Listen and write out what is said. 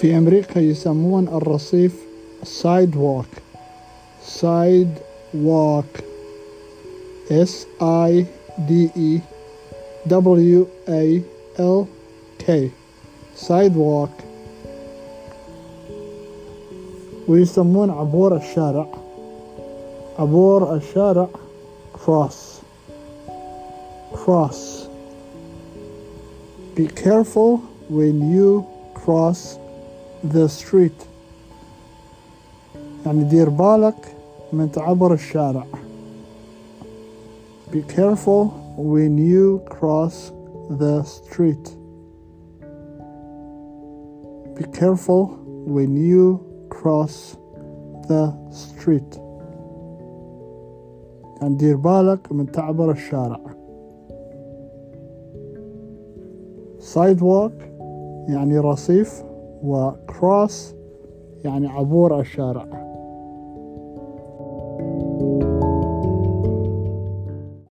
في أمريكا يسمون الرصيف sidewalk sidewalk S I D E W A L K sidewalk ويسمون عبور الشارع عبور الشارع cross cross be careful when you cross the street يعني دير بالك من تعبر الشارع be careful when you cross the street be careful when you cross the street يعني دير بالك من تعبر الشارع sidewalk يعني رصيف وكروس يعني عبور الشارع.